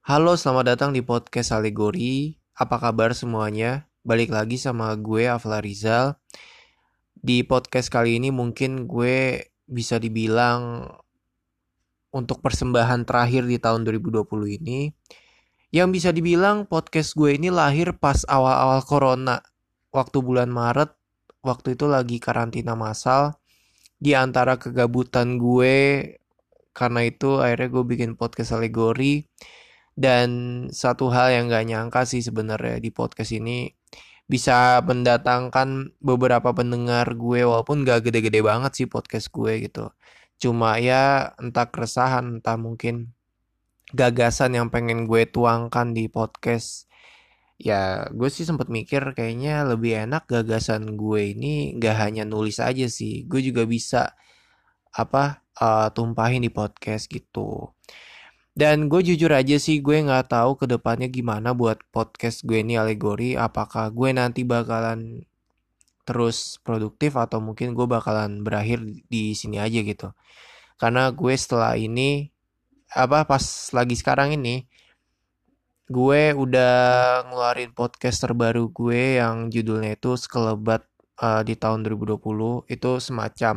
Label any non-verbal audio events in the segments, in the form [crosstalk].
Halo, selamat datang di podcast Alegori. Apa kabar semuanya? Balik lagi sama gue, Afla Rizal. Di podcast kali ini mungkin gue bisa dibilang untuk persembahan terakhir di tahun 2020 ini. Yang bisa dibilang podcast gue ini lahir pas awal-awal corona. Waktu bulan Maret, waktu itu lagi karantina massal. Di antara kegabutan gue, karena itu akhirnya gue bikin podcast alegori dan satu hal yang gak nyangka sih sebenarnya di podcast ini bisa mendatangkan beberapa pendengar gue walaupun gak gede-gede banget sih podcast gue gitu. Cuma ya entah keresahan, entah mungkin gagasan yang pengen gue tuangkan di podcast. Ya gue sih sempet mikir kayaknya lebih enak gagasan gue ini gak hanya nulis aja sih. Gue juga bisa apa uh, tumpahin di podcast gitu. Dan gue jujur aja sih gue nggak tahu ke depannya gimana buat podcast gue ini alegori. Apakah gue nanti bakalan terus produktif atau mungkin gue bakalan berakhir di sini aja gitu. Karena gue setelah ini apa pas lagi sekarang ini gue udah ngeluarin podcast terbaru gue yang judulnya itu sekelebat uh, di tahun 2020 itu semacam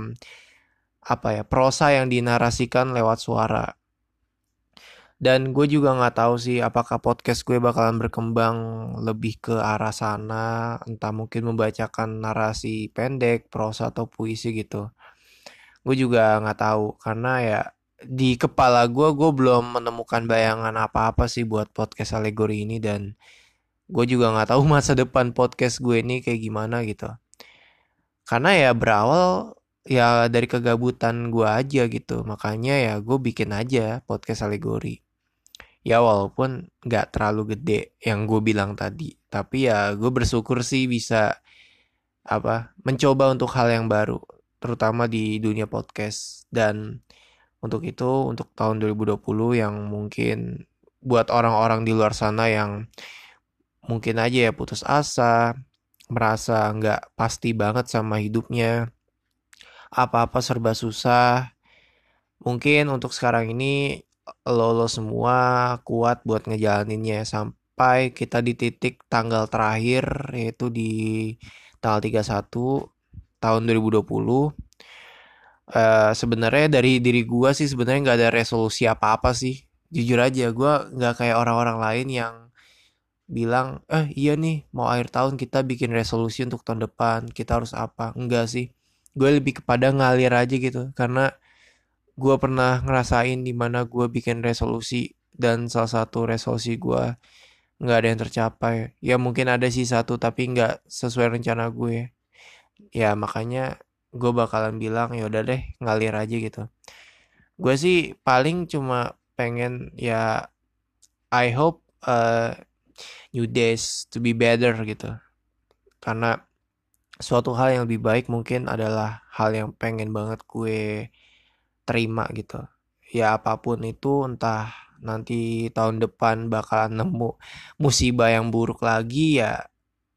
apa ya prosa yang dinarasikan lewat suara dan gue juga nggak tahu sih apakah podcast gue bakalan berkembang lebih ke arah sana, entah mungkin membacakan narasi pendek, prosa atau puisi gitu. Gue juga nggak tahu karena ya di kepala gue gue belum menemukan bayangan apa-apa sih buat podcast alegori ini dan gue juga nggak tahu [laughs] masa depan podcast gue ini kayak gimana gitu. Karena ya berawal ya dari kegabutan gue aja gitu. Makanya ya gue bikin aja podcast alegori. Ya walaupun nggak terlalu gede yang gue bilang tadi. Tapi ya gue bersyukur sih bisa apa mencoba untuk hal yang baru terutama di dunia podcast. Dan untuk itu untuk tahun 2020 yang mungkin buat orang-orang di luar sana yang mungkin aja ya putus asa merasa nggak pasti banget sama hidupnya apa-apa serba susah. Mungkin untuk sekarang ini lo lo semua kuat buat ngejalaninnya. Sampai kita di titik tanggal terakhir yaitu di tanggal 31 tahun 2020 uh, sebenarnya dari diri gua sih sebenarnya nggak ada resolusi apa-apa sih. Jujur aja gua nggak kayak orang-orang lain yang bilang eh iya nih mau akhir tahun kita bikin resolusi untuk tahun depan kita harus apa. Enggak sih gue lebih kepada ngalir aja gitu. Karena gue pernah ngerasain di mana gue bikin resolusi dan salah satu resolusi gue nggak ada yang tercapai. Ya mungkin ada sih satu tapi nggak sesuai rencana gue. Ya makanya gue bakalan bilang ya udah deh ngalir aja gitu. Gue sih paling cuma pengen ya I hope uh, new days to be better gitu. Karena suatu hal yang lebih baik mungkin adalah hal yang pengen banget gue terima gitu. Ya apa pun itu entah nanti tahun depan bakalan nemu musibah yang buruk lagi ya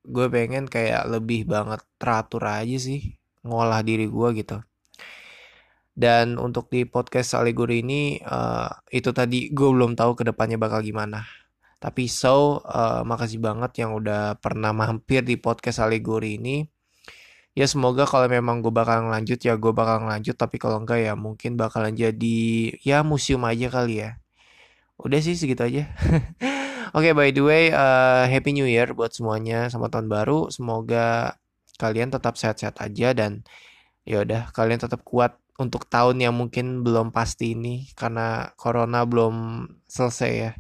gue pengen kayak lebih banget teratur aja sih ngolah diri gue gitu. Dan untuk di podcast alegori ini uh, itu tadi gue belum tahu ke depannya bakal gimana. Tapi so uh, makasih banget yang udah pernah mampir di podcast alegori ini ya semoga kalau memang gue bakal lanjut ya gue bakal lanjut tapi kalau enggak ya mungkin bakalan jadi ya museum aja kali ya udah sih segitu aja [laughs] Oke, okay, by the way, uh, Happy New Year buat semuanya, sama tahun baru. Semoga kalian tetap sehat-sehat aja dan ya udah kalian tetap kuat untuk tahun yang mungkin belum pasti ini karena corona belum selesai ya.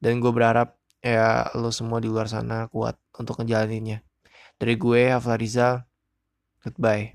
Dan gue berharap ya lo semua di luar sana kuat untuk ngejalaninnya. Dari gue, Hafla Rizal, Goodbye